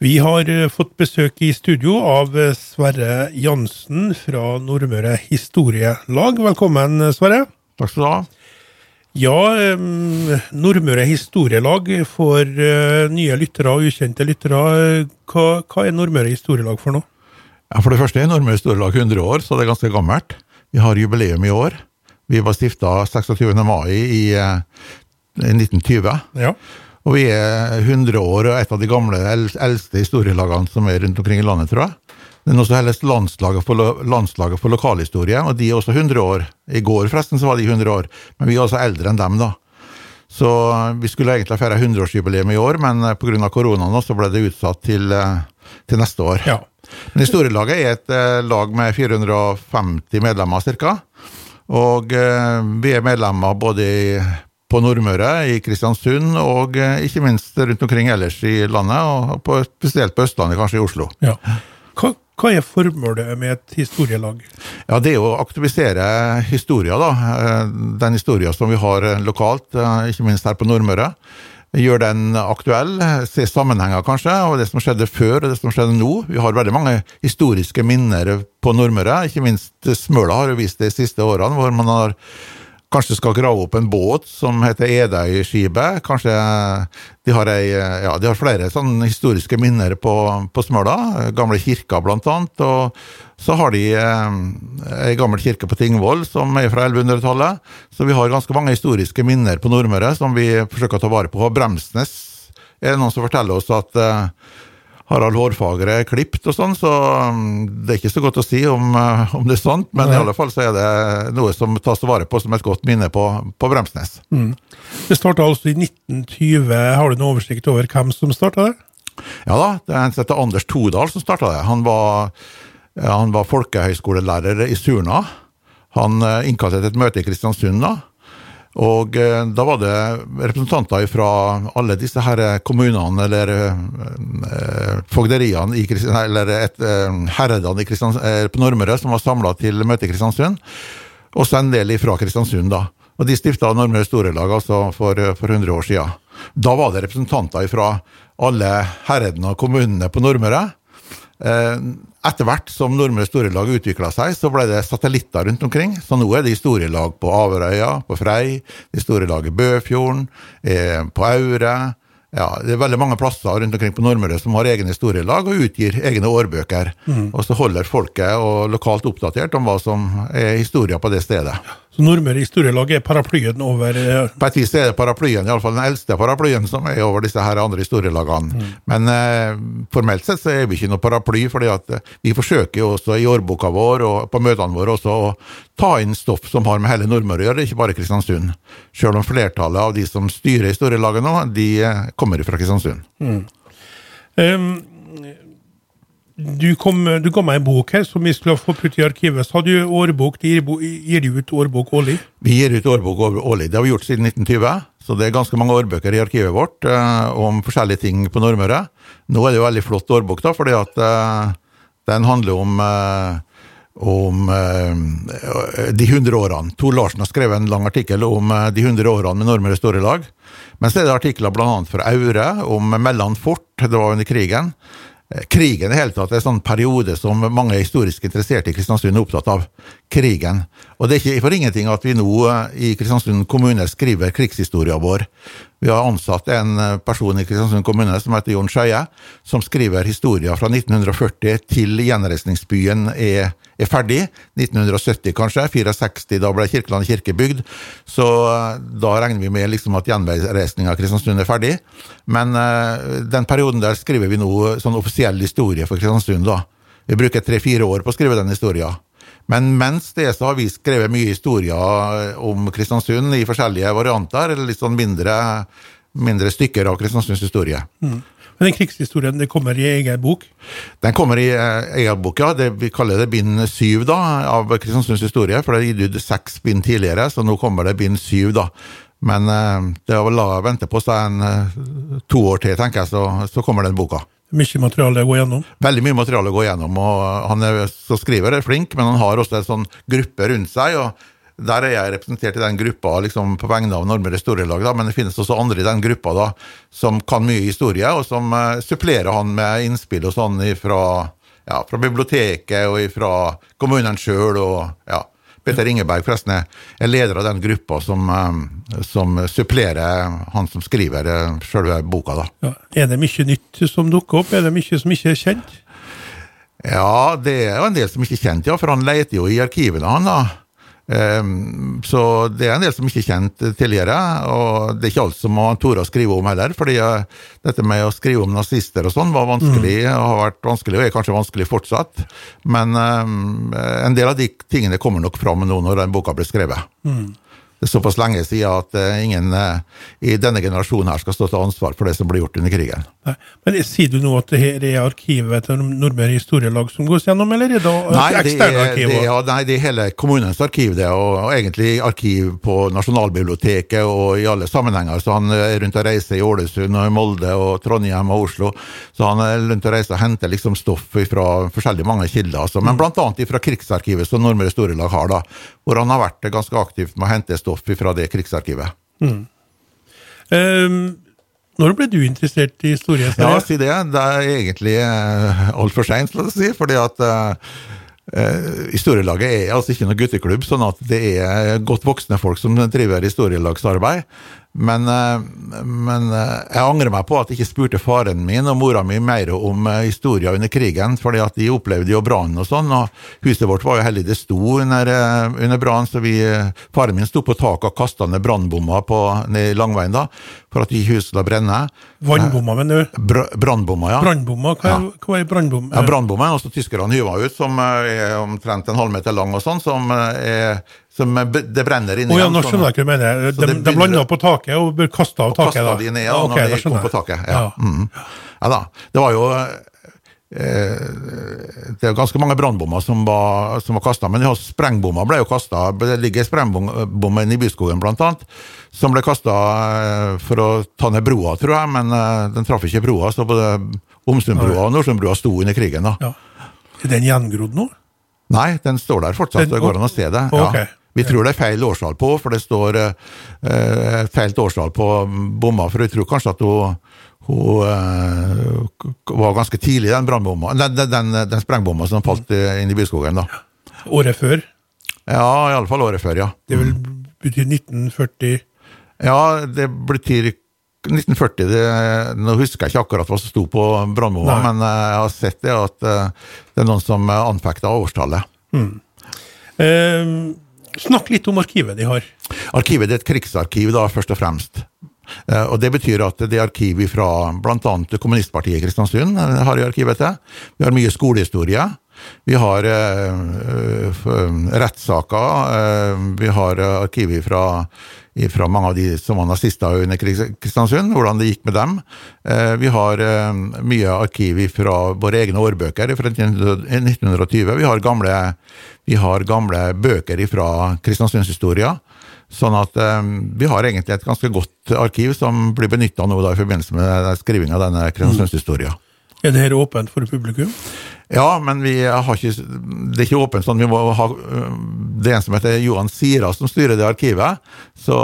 Vi har eh, fått besøk i studio av eh, Sverre Jansen fra Nordmøre Historielag. Velkommen, Sverre. Takk skal du ha. Ja, Nordmøre Historielag for nye lyttere og ukjente lyttere. Hva, hva, er Nordmøre Historielag for noe? Ja, For det første er Nordmøre Historielag 100 år, så det er ganske gammelt. Vi har jubileum i år. Vi var stifta 26. mai i, uh, 1920. Ja. Og vi er 100 år og et av de gamle, eldste historielagene som er rundt omkring i landet, tror jeg. Noe som helst landslaget for, landslaget for lokalhistorie, og de er også 100 år. I går forresten så var de 100 år, men vi er altså eldre enn dem, da. Så vi skulle egentlig feire 100-årsjubileum i år, men pga. koronaen så ble det utsatt til, til neste år. Ja. Men Historielaget er et eh, lag med 450 medlemmer ca. Og eh, vi er medlemmer både i på Nordmøre, i Kristiansund og eh, ikke minst rundt omkring ellers i landet, og på, spesielt på Østlandet, kanskje i Oslo. Ja. Hva, hva, er formålet med et historielag? Ja, Det er å aktivisere historier, da. Eh, den historien som vi har lokalt, eh, ikke minst her på Nordmøre. Gjør den aktuell, se sammenhenger kanskje, og det som skjedde før og det som skjedde nå. Vi har veldig mange historiske minner på Nordmøre, ikke minst Smøla har jo vist det de siste årene, hvor man har Kanskje skal grave opp en båt som heter Edøyskipet. Kanskje de har, ei, ja, de har flere sånne historiske minner på, på Smøla. Gamle kirker, blant annet. Og så har de eh, ei gammel kirke på Tingvoll som er fra 1100-tallet. Så vi har ganske mange historiske minner på Nordmøre som vi forsøker å ta vare på. Bremsnes er det noen som forteller oss at eh, Harald Hårfagre klipt og sånn, så um, det er ikke så godt å si om, uh, om det er sant, men Nei. i alle fall så er det noe som tas vare på som et godt minne på, på Bremsnes. Mm. Det starta altså i 1920. Har du noen oversikt over hvem som starta det? Ja da, det er en som heter Anders Todal som starta det. Han var, han var folkehøyskolelærer i Surna. Han uh, innkalte til et møte i Kristiansund da, og eh, da var det representanter fra alle disse her kommunene, eller eh, fogderiene i eller et, eh, herredene eh, på Nordmøre som var samla til møte i Kristiansund. Også en del fra Kristiansund, da. Og de stifta Nordmøre Storelag altså for, for 100 år siden. Da var det representanter fra alle herredene og kommunene på Nordmøre. Eh, etter hvert som Nordmøre Storelag utvikla seg, så ble det satellitter rundt omkring. Så nå er det historielag på Averøya, på Frei, historielag i Bøfjorden, eh, på Aure. Ja, det er veldig mange plasser rundt omkring på Nordmøre som har egne historielag og utgir egne årbøker. Mm. Og så holder folket og lokalt oppdatert om hva som er historia på det stedet. Så Nordmøre historielag er paraplyen over eh, På et vis er det paraplyen, iallfall den eldste paraplyen som er over disse her andre historielagene. Mm. Men eh, formelt sett så er vi ikke noe paraply, fordi at eh, vi forsøker jo også i årboka vår og på møtene våre også å ta inn stoff som har med hele Nordmøre å gjøre, ikke bare Kristiansund. Selv om flertallet av de som styrer historielaget nå, de eh, kommer fra Kristiansund. Mm. Um, du, kom, du ga meg en bok her som vi skulle få putt i arkivet. Så har du årbok. Gir, gir du ut årbok årlig? Vi gir ut årbok årlig. Det har vi gjort siden 1920. Så det er ganske mange årbøker i arkivet vårt eh, om forskjellige ting på Nordmøre. Nå er det jo veldig flott årbok, da, fordi at eh, den handler om eh, om eh, de 100 årene. Tor Larsen har skrevet en lang artikkel om eh, de 100 årene med Nordmøre Storelag. Men så er det artikler bl.a. fra Aure, om Mellan fort, det var under krigen. Eh, krigen i hele tatt er en sånn periode som mange historisk interesserte i Kristiansund er opptatt av. Krigen. Og det er ikke for ingenting at vi nå eh, i Kristiansund kommune skriver krigshistoria vår. Vi har ansatt en eh, person i Kristiansund kommune som heter Jon Skeie, som skriver historier fra 1940 til gjenreisningsbyen er er ferdig. 1970 kanskje, 64, da ble Kirkeland kirke bygd. Så eh, da regner vi med liksom at gjenreisninga av Kristiansund er ferdig. Men uh, den perioden der skriver vi nå sånn offisiell historie for Kristiansund. da. Vi bruker tre-fire år på å skrive den historia. Men mens det så har vi skrevet mye historier om Kristiansund i forskjellige varianter, eller litt sånn mindre, mindre stykker av Kristiansunds historie. Mm. Men den krigshistorien det kommer i egen bok? Den kommer i uh, egen bok, ja. Det, vi kaller det bind syv da, av Kristiansunds historie. For det er gitt ut seks bind tidligere, så nå kommer det bind syv. da. Men uh, det er vel la vente på seg en to år til, tenker jeg, så, så kommer den boka. Mye materiale å gå gjennom? Veldig mye materiale å gå gjennom. og Han er, skriver er flink, men han har også en sånn gruppe rundt seg. og Der er jeg representert i den gruppa liksom, på vegne av Nordmøre Historielag, men det finnes også andre i den gruppa da, som kan mye historie, og som uh, supplerer han med innspill og sånn fra, ja, fra biblioteket og fra kommunen sjøl. Ja. Peter Ingeberg forresten er leder av den gruppa som, uh, som supplerer han som skriver uh, selve boka. da. Ja. Er det mye nytt som dukker opp? Er det mye som ikke er kjent? Ja, det er jo en del som ikke er kjent, ja, for han leter jo i arkivene, han da. Um, så det er en del som ikke er kjent tidligere, og det er ikke alt som man torde å skrive om heller. fordi uh, dette med å skrive om nazister og sånn var vanskelig, mm. har vært vanskelig og er kanskje vanskelig fortsatt. Men um, en del av de tingene kommer nok fram nå når den boka blir skrevet. Mm det er såpass lenge siden at uh, ingen uh, i denne generasjonen her skal stå til ansvar for det som ble gjort under krigen. Nei. Men Sier du nå at det her er arkivet til Nordmøre historielag som gås gjennom, eller er det nei, eksterne arkiv? Det, ja, nei, det er hele kommunens arkiv, det, og, og, egentlig arkiv på Nasjonalbiblioteket og i alle sammenhenger. Så han er rundt og reiser i Ålesund og i Molde og Trondheim og Oslo. Så han er rundt og reiser og henter liksom stoff fra forskjellige mange kilder. Altså. Men mm. annet fra Krigsarkivet, som Nordmøre historielag har, da, hvor han har vært ganske aktivt med å hente stoff stoff fra det krigsarkivet. Mm. Um, når ble du interessert i historie? Ja, si det. Det er egentlig uh, altfor seint, la oss si. fordi at uh, Historielaget er altså ikke noe gutteklubb, sånn at det er godt voksne folk som driver historielagsarbeid. Men, eh, men, eh, jeg angrer meg på at jeg ikke spurte faren min og mora mi mer om eh, historien under krigen, fordi at de opplevde jo brannen og sånn. og Huset vårt var jo heldig det sto under, under brannen, så vi, faren min sto på taket og kasta ned brannbommer ned langveien da, for at ikke huset skulle brenne. Vannbommer, mener du? Br brannbommer, ja. Brannbomma, Hva, ja. hva er brannbom? Ja, Brannbommen, altså tyskerne hyver ut, som er omtrent en halvmeter lang og sånn, som er som det brenner inni. Oh, ja, nå skjønner jeg hva du mener. De, de, de landa på taket og kasta av taket? Og de ned ja, okay, når de kom på taket. Ja. Ja. Mm. ja. da. Det var jo eh, det er ganske mange brannbommer som var, som var kasta, men sprengbommer ble jo kasta. Det ligger sprengbommen i Byskogen blant annet, som ble kasta eh, for å ta ned broa, tror jeg, men eh, den traff ikke broa. Så både Omsundbrua og Nordsundbrua sto under krigen. da. Ja. Er den gjengrodd nå? Nei, den står der fortsatt. Den, det går an å se det. Okay. Ja. Vi tror det er feil årstall på, for det står eh, feil årstall på bomma. For jeg tror kanskje at hun, hun uh, var ganske tidlig, den. Den, den, den, sprengbomma som falt inn i byskogen. da. Året før? Ja, iallfall året før, ja. Det vil bety 1940? Ja, det betyr 1940 det, Nå husker jeg ikke akkurat hva som sto på brannbomma, men jeg har sett det at det er noen som anfekter årstallet. Mm. Um Snakk litt om arkivet de har. Arkivet er et krigsarkiv, da, først og fremst. Eh, og Det betyr at det er arkiv fra bl.a. kommunistpartiet i Kristiansund eh, har i arkivet til. Vi har mye skolehistorie. Vi har uh, rettssaker. Vi har arkiv fra, fra, mange av de som var nazister under Kristiansund, hvordan det gikk med dem. Vi har mye arkiv fra våre egne årbøker fra 1920. Vi har gamle vi har gamle bøker fra Kristiansundshistoria. Sånn at um, vi har egentlig et ganske godt arkiv som blir benytta nå da, i forbindelse med skrivinga av denne Kristiansundshistoria. Er det her åpent for publikum? Ja, men vi har ikke, det er ikke åpent sånn. Vi må ha, det er en som heter Johan Sira som styrer det arkivet. Så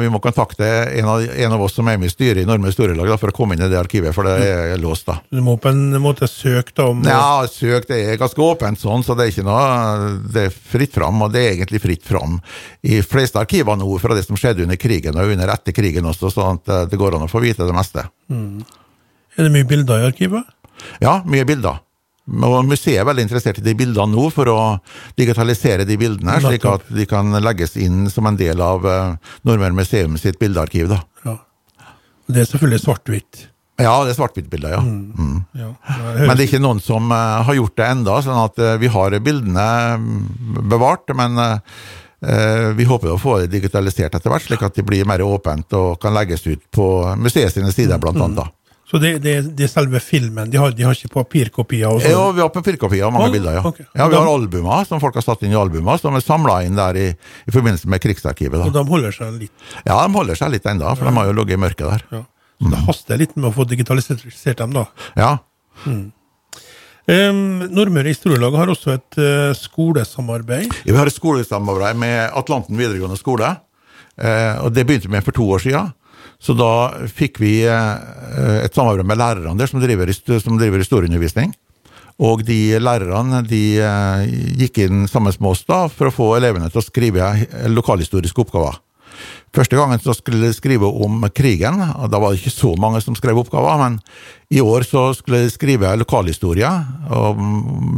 vi må kontakte en av, en av oss som er med i styret i Norme Historielag for å komme inn i det arkivet, for det er låst. da. Du må på en måte søke da om Ja, søk. Det er ganske åpent sånn, så det er ikke noe Det er fritt fram, og det er egentlig fritt fram i fleste arkiver nå fra det som skjedde under krigen og under etter krigen også, sånn at det går an å få vite det meste. Mm. Er det mye bilder i arkivet? Ja, mye bilder. Og Museet er veldig interessert i de bildene nå, for å digitalisere de bildene, slik at de kan legges inn som en del av uh, Nordmøre museum sitt bildearkiv. da. Ja. Det er selvfølgelig svart-hvitt? Ja, det er svart-hvitt-bilder, ja. Mm. Mm. ja Men det er ikke noen som uh, har gjort det enda, sånn at uh, vi har bildene mm, bevart. Men vi håper å få det digitalisert etter hvert, slik at de blir mer åpent og kan legges ut på museet sine sider, blant annet. Så det, det, det, er selve filmen? De har, de har ikke papirkopier? Og ja, vi har papirkopier og mange oh, bilder. ja. Okay. ja. Vi har albumer som folk har satt inn i albumer, som er samla inn der i, i, forbindelse med Krigsarkivet. Da. Og de holder seg litt? Ja, de holder seg litt ennå, for ja. de har jo ligget i mørket der. Ja. Så det haster litt med å få digitalisert dem, da? Ja. Mm. Um, Nordmøre Historielag har også et uh, skolesamarbeid. Vi har et skolesamarbeid med Atlanten videregående skole. Uh, og Det begynte vi med for to år siden. Så da fikk vi uh, et samarbeid med lærerne der som driver, som driver historieundervisning. Og de lærerne de gikk inn sammen med oss da for å få elevene til å skrive lokalhistoriske oppgaver. Første gangen så skulle de skrive om krigen, og da var det ikke så mange som skrev oppgaver, men i år så skulle de skrive lokalhistorie, og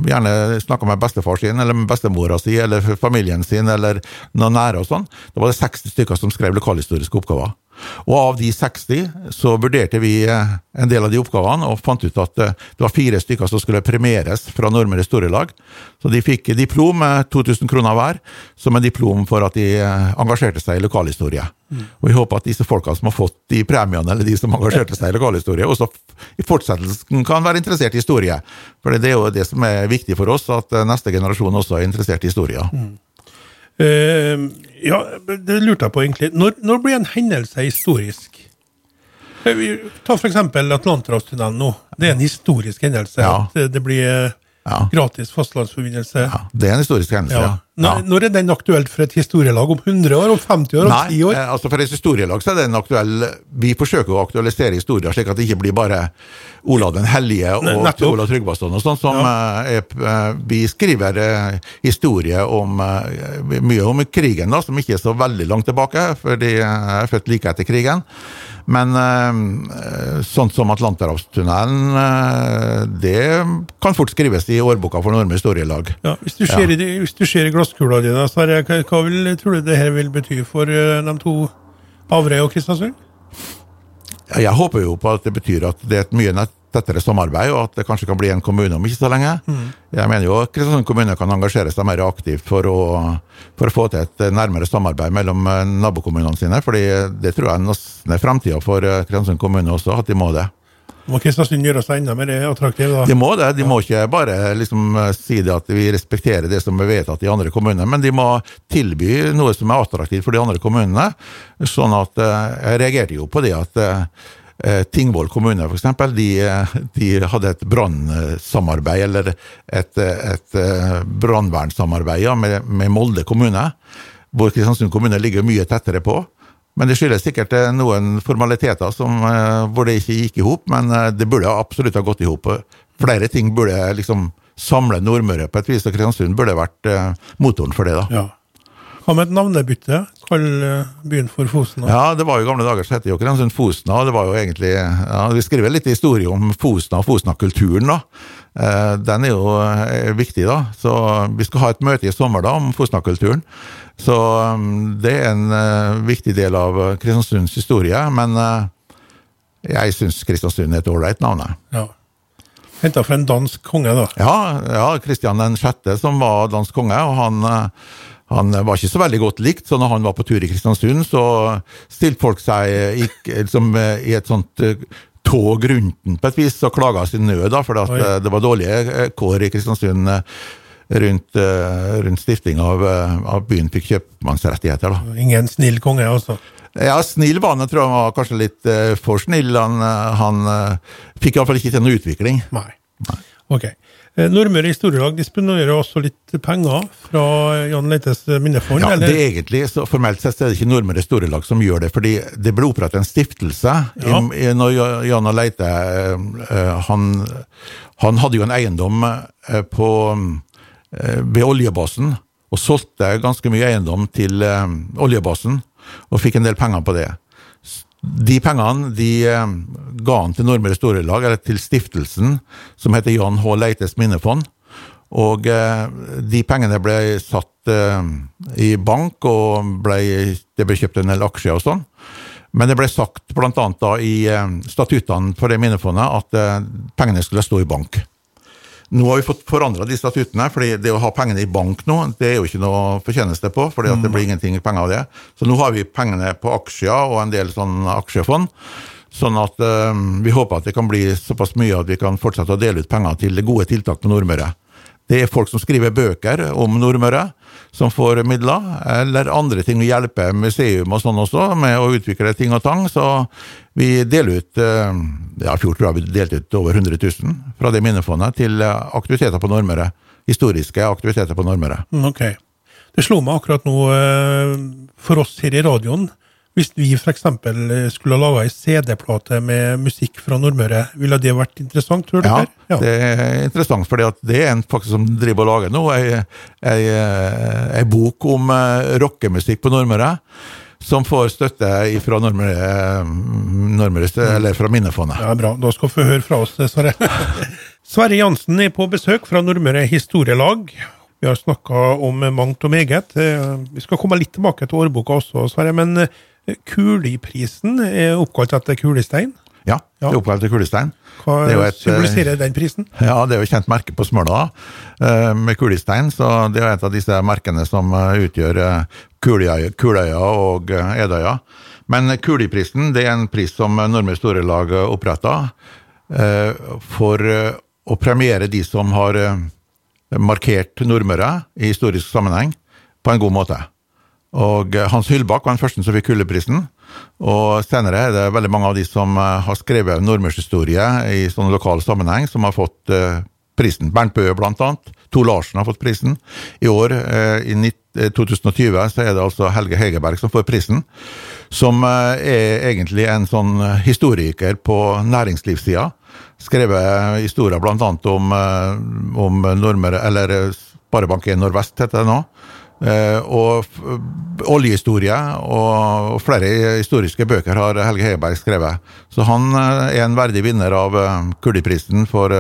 gjerne snakke med bestefar sin, eller med bestemora si, eller familien sin, eller noen nære og sånn. Da var det 60 stykker som skrev lokalhistoriske oppgaver. Og av de 60 så vurderte vi eh, en del av de oppgavene og fant ut at eh, det var fire stykker som skulle premieres fra Nordmøre Historielag. Så de fikk diplom med 2000 kroner hver, som en diplom for at de eh, engasjerte seg i lokalhistorie. Mm. Og vi håper at disse folka som har fått de premiene, eller de som engasjerte seg i lokalhistorie, også i fortsettelsen kan være interessert i historie. For det er jo det som er viktig for oss, at neste generasjon også er interessert i historie. Mm. Uh, ja, det lurte jeg på egentlig. Når, når blir en hendelse historisk? Ta f.eks. Atlanterhavstunnelen nå. Det er en historisk hendelse. Ja. At det blir ja. Gratis fastlandsforbindelse. Ja, det er en historisk hendelse. Ja. Når, når, er den aktuell for et historielag? Om 100 år? Om 50 år? Om 10 år? Nei, eh, altså for et historielag så er den aktuell Vi forsøker å aktualisere historier, slik at det ikke blir bare Olav den hellige og Nei, Olav Tryggvason og sånn. som ja. er, eh, Vi skriver eh, historie om mye om krigen, da, som ikke er så veldig langt tilbake, for de er født like etter krigen. Men eh, sånn som Atlanterhavstunnelen, eh, det kan fort skrives i årboka for Norme historielag. Ja, hvis, du ser, ja. hvis du ser i glasskula di, hva, hva vil, tror du det her vil bety for eh, de to Averøy og Kristiansund? Jeg håper jo på at det betyr at det er et mye nett tettere samarbeid, og at det kanskje kan bli en kommune om ikke så lenge. Mm. Jeg mener jo Kristiansund kommune kan engasjere seg mer aktivt for å, for å få til et nærmere samarbeid mellom eh, nabokommunene sine. fordi det tror jeg er framtida for eh, Kristiansund kommune også, at de må det. Må Kristiansund gjøre seg enda mer attraktiv? da? De må det. De må ikke bare liksom si det at vi respekterer det som er vedtatt i andre kommuner, men de må tilby noe som er attraktivt for de andre kommunene. Sånn at eh, Jeg reagerte jo på det at Tingvoll kommune f.eks. De, de hadde et brannsamarbeid, eller et, et eh, brannvernsamarbeid ja, med, med, Molde kommune, hvor Kristiansund kommune ligger mye tettere på. Men det skyldes sikkert eh, noen formaliteter som, hvor det ikke gikk i hop, men det burde absolutt ha gått i hop. Flere ting burde liksom samle Nordmøre på et vis, og Kristiansund burde vært motoren for det. da. Ja. Hva med et navnebytte? Kall eh, byen for Fosna. Ja, det var jo gamle dager så het jo Kristiansund Fosna. det var jo egentlig, ja, Vi skriver litt historie om Fosna og Fosna-kulturen. da. Eh, den er jo eh, viktig, da. Så Vi skal ha et møte i sommer da om Fosna-kulturen. Så mm, det er en viktig del av Kristiansunds historie. Men jeg syns Kristiansund er et ålreit navn. Ja. Henta fra en dansk konge, da? Ja, ja Kristian 6., som var dansk konge. og han han var ikke så veldig godt likt, så når han var på tur i Kristiansund, så stilte folk seg ikke, liksom, i et sånt eh, tog rundt den på et vis og klaga sin nød, da, for eh, det var dårlige eh, kår i Kristiansund rundt, rundt stiftinga av, av, byen fikk kjøpmannsrettigheter. da. Ingen snill konge, altså? Ja, snill var han. Jeg tror han var kanskje litt for snill. Han, han fikk iallfall ikke til noe utvikling. Nei. Nei. Ok. Eh, Nordmøre Historielag disponerer også litt penger fra Jan Leites minnefond? Ja, eller? det er egentlig, så Formelt sett er det ikke Nordmøre Historielag som gjør det, fordi det ble opprettet en stiftelse ja. i, når Jan Leite eh, han, han, hadde jo en eiendom eh, på, ved oljebasen, og solgte ganske mye eiendom til oljebasen, og fikk en del penger på det. De pengene de eh, ga han til Nordmøre Storelag, eller til stiftelsen som heter Jan H. Leites minnefond. Og eh, de pengene ble satt eh, i bank, og ble, det ble kjøpt en del aksjer og sånn. Men det ble sagt bl.a. i statuttene for det minnefondet at pengene skulle stå i bank. Nå har vi fått forandra de statuttene, fordi det å ha pengene i bank nå, det er jo ikke noe fortjeneste på, fordi det blir ingenting penger av det. Så nå har vi pengene på aksjer og en del sånn aksjefond. Sånn at øh, vi håper at det kan bli såpass mye at vi kan fortsette å dele ut penger til gode tiltak på Nordmøre. Det er folk som skriver bøker om Nordmøre, som får midler, eller andre ting å hjelpe museum og sånn også med å utvikle ting og tang. Så vi deler ut eh, ja, I fjor tror jeg vi delte ut over 100 000 fra det minnefondet til aktiviteter på Nordmøre. Historiske aktiviteter på Nordmøre. Ok. Det slo meg akkurat nå, eh, for oss her i radioen, hvis vi f.eks. skulle laga ei CD-plate med musikk fra Nordmøre, ville det vært interessant? tror du? Ja, ja, det er interessant, for det er en faktisk som driver og lager nå, ei, ei, ei bok om uh, rockemusikk på Nordmøre. Som får støtte fra Nordmøre, Nordmøre eller fra Minnefondet. Ja, Bra. Da skal vi få høre fra oss, Sverre. Sverre Jansen er på besøk fra Nordmøre Historielag. Vi har snakka om mangt og meget. Eh, vi skal komme litt tilbake til årboka også, Sverre. Men Kuliprisen er oppkalt etter kulestein? Ja, det er oppkalt etter kulestein. Hva et, symboliserer den prisen? Ja, Det er jo et kjent merke på Smøla eh, med kulestein. så Det er et av disse merkene som eh, utgjør eh, Kuløya og Edøya. Men Kuliprisen det er en pris som Nordmøre Storelag oppretta for å premiere de som har markert Nordmøre i historisk sammenheng på en god måte. Og eh, Hans Hyllbakk var den første som fikk Kulleprisen. Og senere er det veldig mange av de som eh, har skrevet nordmørshistorie i sånn lokal sammenheng, som har fått uh, prisen. Bernt Bøe, blant annet. Tor Larsen har fått prisen. I år, i 2020, så er det altså Helge Hegerberg som får prisen. Som er egentlig en sånn historiker på næringslivssida. Skrevet historier annet om, om Nordmøre, eller Sparebank1 Nordvest, heter det nå. Uh, og oljehistorie og flere historiske bøker har Helge Heiberg skrevet. Så han uh, er en verdig vinner av Kuldeprisen for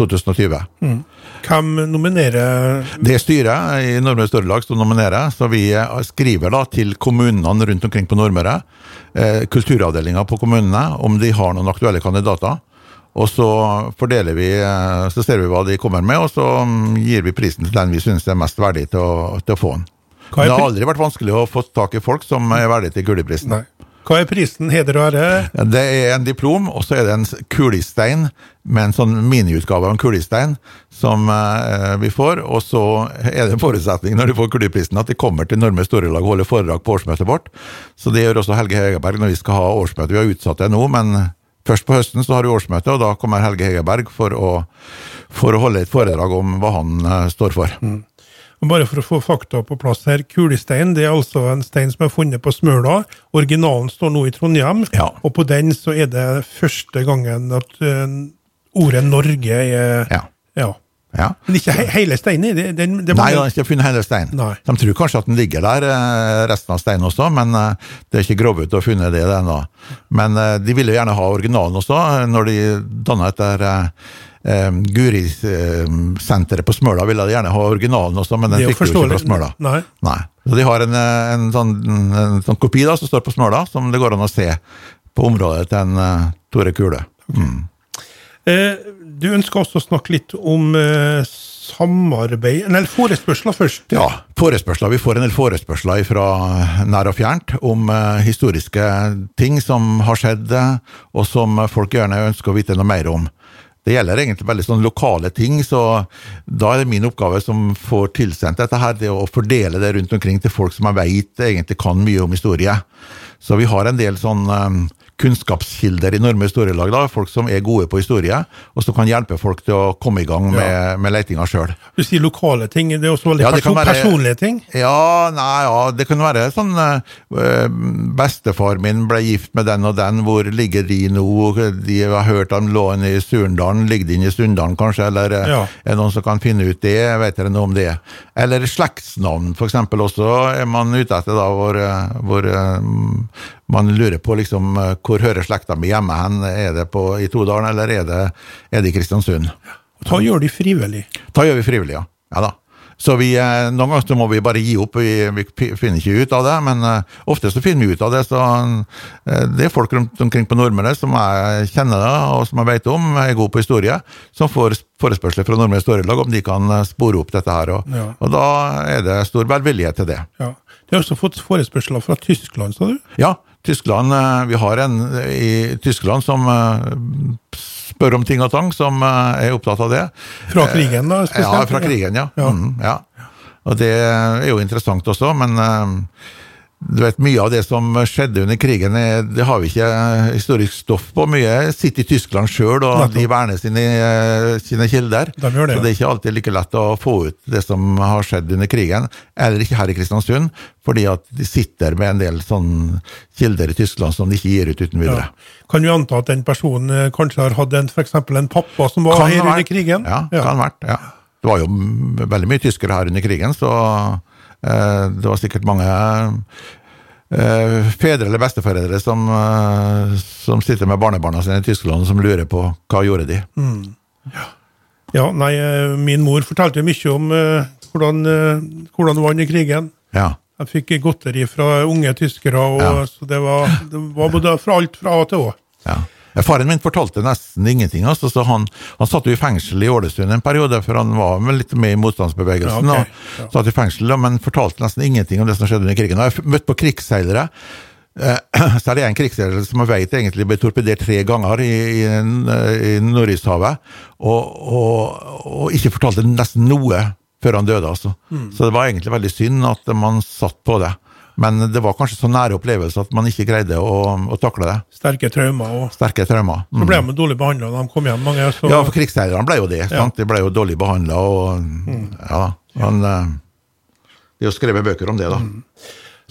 2020. Mm. Hvem nominerer Det styret i Nordmøre Storelag som nominerer. Så vi skriver da til kommunene rundt omkring på Nordmøre, kulturavdelinga på kommunene, om de har noen aktuelle kandidater. Og så fordeler vi, eh, så ser vi hva de kommer med, og så mm, gir vi prisen til den vi syns er mest verdig til å, til å få den. Det har aldri vært vanskelig å få tak i folk som er verdige til Gullprisen. Hva er prisen? Heder og ære? Det er en diplom, og så er det en kulestein med en sånn miniutgave av en kulestein som eh, vi får. Og så er det en forutsetning når du får kuliprisen at de kommer til Norme Storelag og holder foredrag på årsmøtet vårt. Så det gjør også Helge Hegerberg når vi skal ha årsmøte. Vi har utsatt det nå, men Først på høsten så har vi årsmøte, og da kommer Helge Hegerberg for å, for å holde et foredrag om hva han uh, står for. Mm. Og bare for å få fakta på plass her, Kulestein det er altså en stein som er funnet på Smøla. Originalen står nå i Trondheim, ja. og på den så er det første gangen at uh, ordet Norge er ja. ja. Ja. Men ikke he hele steinen? Det, det, det Nei, de har ikke funnet hele steinen. De tror kanskje at den ligger der, eh, resten av steinen også, men eh, det er ikke gravd ut ha funnet det ennå. Men eh, de ville gjerne ha originalen også, når de danna etter Um, Guri-senteret på Smøla ville de gjerne ha originalen også, men den fikk de jo ikke fra Smøla. Nei. Nei. Så De har en, en, sånn, en, sånn, kopi da, som står på Smøla, som det går an å se på området til en uh, Tore Kule. Okay. Mm. Eh, du ønsker også å snakke litt om eh, samarbeid Eller forespørsler først. Ja, forespørsler. Vi får en del forespørsler fra nær og fjernt om eh, historiske ting som har skjedd, og som folk gjerne ønsker å vite noe mer om. Det gjelder egentlig veldig sånn lokale ting, så da er det min oppgave som får tilsendt dette her, det å fordele det rundt omkring til folk som jeg veit egentlig kan mye om historie. Så vi har en del sånn kunnskapskilder i enorme historielag. da, Folk som er gode på historie, og som kan hjelpe folk til å komme i gang med, ja. med letinga sjøl. Du sier lokale ting, det er også veldig ja, person, være, personlige ting? Ja, nei, ja, det kan være sånn øh, Bestefar min ble gift med den og den, hvor ligger de nå? De har hørt han lå i Surndalen, ligger de inne i Sunndalen kanskje? Eller ja. er det noen som kan finne ut det? Vet dere noe om det? Eller slektsnavn, eksempel, også er man ute etter, da, hvor, hvor man lurer på liksom, eh, hvor hører slekta mi hjemme hen. Er det på, i Todalen, eller er det, er det i Kristiansund? Da gjør de frivillig? Da gjør vi frivillig, ja. ja da. Så vi, eh, Noen ganger så må vi bare gi opp, vi, vi, finner ikke ut av det. Men uh, ofte så finner vi ut av det. så Det er folk rundt omkring på Nordmøre som jeg kjenner det, og som jeg vet om, er gode på historie, som får forespørsler fra Nordmøre Storelag om de kan spore opp dette her. Og, ja. og da er det stor velvillighet til det. Ja. De har også fått forespørsler fra Tyskland, sa du? Ja, Tyskland eh, Vi har en i Tyskland som eh, spør om ting og tang, som eh, er opptatt av det. Fra krigen, da? Spesielt? Ja, fra krigen, ja. ja. Mm, ja. Og det er jo interessant også, men du vet, Mye av det som skjedde under krigen, det har vi ikke historisk stoff på. Mye sitter i Tyskland sjøl, og de verner sine, sine kilder. De det, så det er ikke alltid like lett å få ut det som har skjedd under krigen, eller ikke her i Kristiansund, fordi at de sitter med en del sånne kilder i Tyskland som de ikke gir ut uten videre. Ja. Kan du anta at den personen eh, kanskje har hatt en, en pappa som var kan her under krigen? Ja, ja, kan vært. ja. Det var jo veldig mye tyskere her under krigen, så Eh, det var sikkert mange eh, fedre eller besteforeldre som, eh, som sitter med barnebarna sine i Tyskland som lurer på hva gjorde de. Mm. Ja. ja. nei, min mor fortalte mye om hvordan, hvordan det var under krigen. Ja. Jeg fikk godteri fra unge tyskere, og, ja. så det var, det var både fra alt fra A til Å. Ja. Faren min fortalte nesten ingenting. Altså, så han, han satt jo i fengsel i Ålesund en periode, for han var litt med i motstandsbevegelsen. Ja, okay. ja. satt i fengsel, Men fortalte nesten ingenting om det som skjedde under krigen. Jeg har møtt på krigsseilere. Eh, så er det en krigsseiler som jeg vet egentlig ble torpedert tre ganger i, i, i Nordishavet, og, og, og, ikke fortalte nesten noe før han døde. altså. Mm. Så det var egentlig veldig synd at man satt på det. Men det var kanskje så nære opplevelser at man ikke greide å, å takle det. Sterke traumer. Og... Sterke traumer. Mm. De dårlig behandla da de kom hjem? mange. Så... Ja, for krigsseilerne ble jo det. Ja. De ble jo dårlig behandla. Mm. Ja, men, uh, det er jo skrevet bøker om det, da. Mm.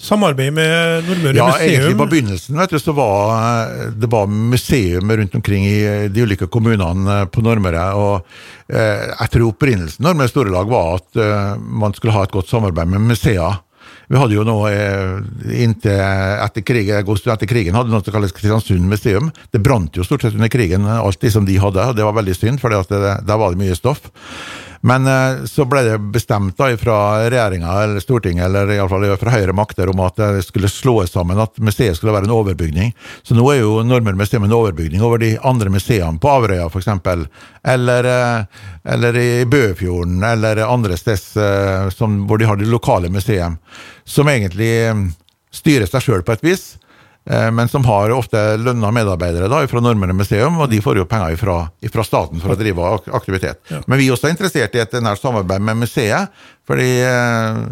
Samarbeid med Nordmøre ja, museum? Ja, egentlig På begynnelsen vet du, så var det var museum rundt omkring i de ulike kommunene på Nordmøre. og eh, Jeg tror opprinnelsen Nordmøre Storelag var at eh, man skulle ha et godt samarbeid med museer. Vi hadde jo nå eh, inntil etter krigen, etter krigen hadde noe som kalles Kristiansund museum. Det brant jo stort sett under krigen, alt det som de hadde. og Det var veldig synd, for der var det mye stoff. Men eh, så ble det bestemt da fra regjeringa eller Stortinget, eller iallfall fra høyre makter, om at det skulle slås sammen, at museet skulle være en overbygning. Så nå er jo Nordmøre museum en overbygning over de andre museene, på Averøya f.eks., eller, eh, eller i Bøfjorden, eller andre steder eh, hvor de har de lokale museum, som egentlig styrer seg sjøl på et vis. Eh, men som har ofte lønna medarbeidere da, fra Nordmøre museum, og de får jo penger fra staten for å drive aktivitet. Ja. Men vi er også interessert i et nært samarbeid med museet, fordi eh,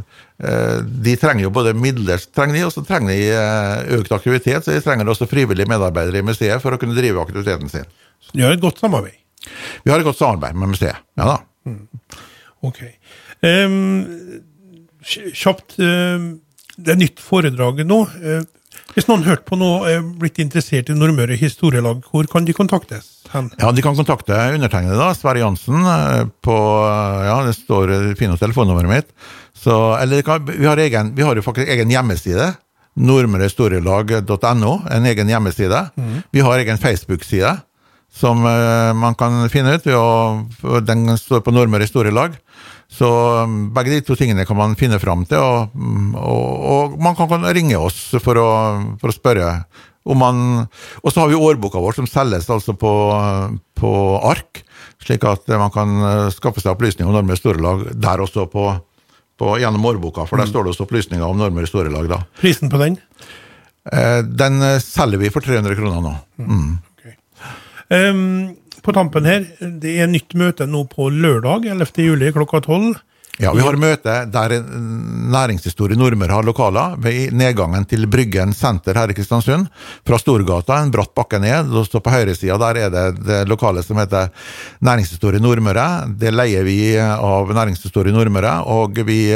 eh, de trenger jo både midler, trenger de, og så trenger de økt aktivitet, så de trenger også frivillige medarbeidere i museet for å kunne drive aktiviteten sin. Så de har et godt samarbeid? Vi har et godt samarbeid med museet, ja da. Mm. Ok. Um, kjapt, um, det er nytt foredrag nå. Uh, hvis noen hørte på noe er blitt interessert i Nordmøre historielag, hvor kan de kontaktes? Hen? Ja, De kan kontakte undertegnede, da, Sverre Jansen. Eh, på, ja, Det står eh, finnes telefonnummeret mitt. Så, eller kan, vi, har egen, vi har jo faktisk egen hjemmeside. Nordmørehistorielag.no, en egen hjemmeside. Mm. Vi har egen Facebook-side som man kan finne ut. Å, den står på Nordmøre historielag. Så um, begge de to tingene kan man finne fram til, og, og, og man kan ringe oss for å, for å spørre om man Og så har vi årboka vår som selges altså på, på ark, slik at man kan uh, skaffe seg opplysninger om nordmere store lag der også på, på, gjennom årboka, for der mm. står det også opplysninger om nordmere store lag da. Prisen på den? Eh, den uh, selger vi for 300 kroner nå. Mm. mm. Okay. Um, på tampen her, det er nytt møte nå på lørdag 11. juli klokka 12. Ja, vi har møte der Næringshistorie Nordmøre har lokaler, ved nedgangen til Bryggen senter her i Kristiansund. Fra Storgata, en bratt bakke ned. og så På høyresida der er det det lokale som heter Næringshistorie Nordmøre. Det leier vi av Næringshistorie Nordmøre, og vi,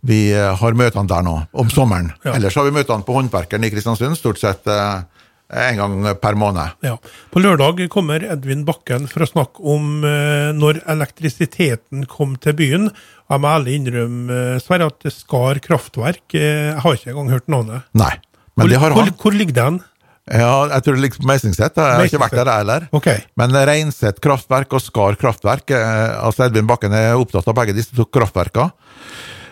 vi har møtene der nå, om sommeren. Ja. Ellers har vi møtene på Håndverkeren i Kristiansund, stort sett eh, en gang per måned. Ja. På lørdag kommer Edvin Bakken for å snakke om eh, når elektrisiteten kom til byen. Jeg må ærlig innrømme eh, Sverre, at Skar kraftverk eh, Jeg har ikke engang hørt navnet. Nei, men hvor, det har han. Hvor, hvor ligger den? Ja, jeg tror det ligger på Meisingset. Jeg har ikke vært der heller. Okay. Men Reinset kraftverk og Skar kraftverk, eh, altså Edvin Bakken er opptatt av begge disse to kraftverkene.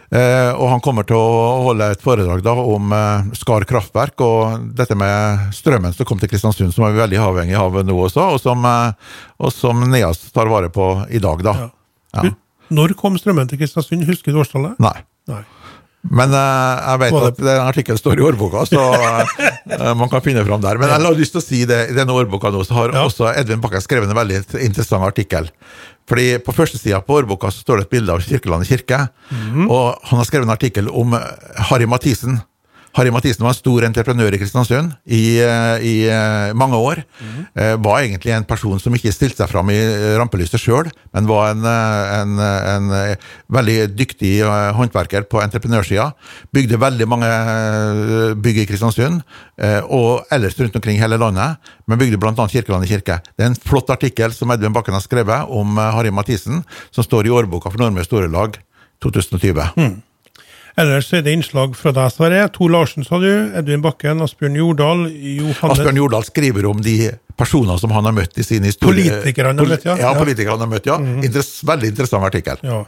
Eh, og han kommer til å holde et foredrag da om eh, Skar kraftverk og dette med strømmen som kom til Kristiansund, som er veldig avhengig av nå også, og som, eh, og som NEAS tar vare på i dag. da. Ja. Ja. Når kom strømmen til Kristiansund, husker du årstallet? Nei. Nei. Men uh, jeg vet at den artikkelen står i årboka, så uh, man kan finne fram der. Men jeg har lyst til å si det, i denne årboka nå, så har ja. også Edvin Bakken skrevet en veldig interessant artikkel. Fordi På første sida på årboka så står det et bilde av Kirkelandet kirke. Mm. Og han har skrevet en artikkel om Harry Mathisen. Harry Mathisen var en stor entreprenør i Kristiansund i, eh, i eh, mange år. Mm. Var egentlig en person som ikke stilte seg fram i rampelyset sjøl, men var en, en, en, veldig dyktig håndverker på entreprenørsida. Bygde veldig mange bygg i Kristiansund, og ellers rundt omkring hele landet. Men bygde bl.a. Kirkelandet kirke. Det er en flott artikkel som Edvin Bakken har skrevet om Harry Mathisen, som står i årboka for Nordmøre Storelag 2020. Mm. Ellers er det innslag fra deg, Sverre. Tor Larsen, sa du. Edvin Bakken, Asbjørn Jordal. Johannes. Asbjørn Jordal skriver om de personer som han har møtt i sin historie. Politikere han har møtt, ja. Ja, politikere han har møtt, ja. Mm. Interess veldig interessant artikkel. Ja.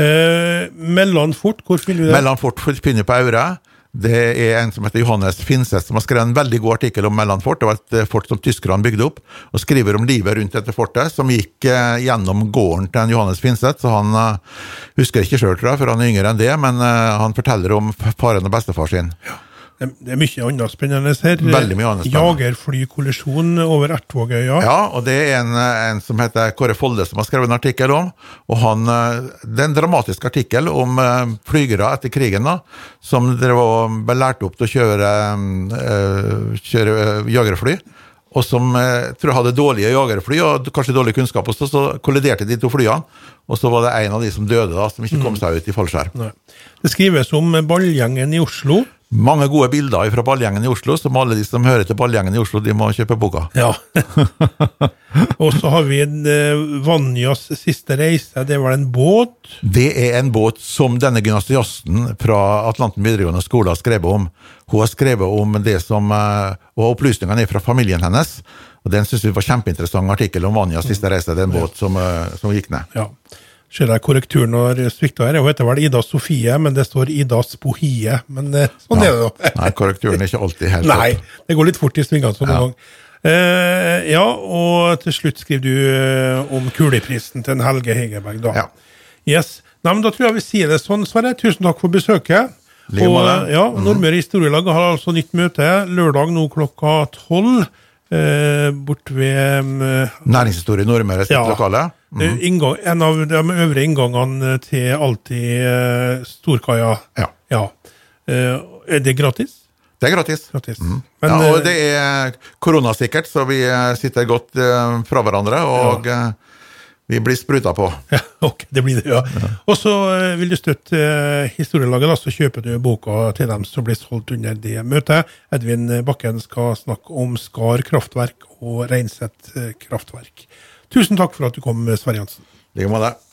Eh, Mellan Fort, hvor finner du det? Mellan Fort finner på Aure. Det er en som heter Johannes Finseth, som har skrevet en veldig god artikkel om Mellomfort. Det var et eh, fort som tyskerne bygde opp, og skriver om livet rundt dette fortet, som gikk eh, gjennom gården til en Johannes Finseth. Så han uh, husker ikke sjøl, tror jeg, for han er yngre enn det, men han forteller om faren og bestefar sin. Ja. Det er mye annet spennende her. Veldig mye annet spennende. Jagerflykollisjon over Ertvågøya. Ja, og det er en, en, som heter Kåre Folde som har skrevet en artikkel om. og han, Det er en dramatisk artikkel om uh, flygere etter krigen da, som ble lært opp til å kjøre, uh, kjøre jagerfly. Og som uh, tror jeg hadde dårlige jagerfly og kanskje dårlig kunnskap også, så kolliderte de to flyene. Og så var det en av de som døde, da, som ikke kom mm. seg ut i fallskjerm. Det skrives om ballgjengen i Oslo mange gode bilder fra Ballgjengen i Oslo, som alle de som hører til Ballgjengen i Oslo, de må kjøpe boka. Ja. og så har vi en uh, Vanjas siste reise. Det var en båt? Det er en båt som denne gymnasiasten fra Atlanten videregående skole har skrevet om. Hun har skrevet om det som uh, Og opplysningene er fra familien hennes. Og Den syns vi var kjempeinteressant artikkel om Vanjas siste reise. Det er en båt som, uh, som gikk ned. Ja ser jeg korrekturen har svikta her. Hun heter vel Ida Sofie, men det står Idas Bohie. Men eh, sånn ja. er det da. Nei, korrekturen er ikke alltid helt Nei, det går litt fort i svingene sånn ja. gang. Eh, ja, og til slutt skriver du eh, om kuleprisen til en Helge Hegerberg, da. Ja. Yes. Nei, men Da tror jeg vi sier det sånn, Sverre. Tusen takk for besøket. Og, ja, mm. Nordmøre Historielag har altså nytt møte lørdag nå klokka tolv. Eh, bort ved eh, Næringshistorie Nordmøre sitt ja. lokale? Mm. Inngang, en av de øvre inngangene til Alltid uh, Storkaia. Ja. ja. Er det gratis? Det er gratis. gratis. Mm. Men, ja, og det er koronasikkert, så vi sitter godt fra hverandre. Og ja. Vi blir spruta på. Ja, ok, det blir det, ja. ja. Og så vil du støtte historielaget, da, så kjøper du boka til dem som blir solgt under det møtet. Edvin Bakken skal snakke om Skar kraftverk og Reinset kraftverk. Tusen takk for at du kom, Sverre Jansen. I like måte.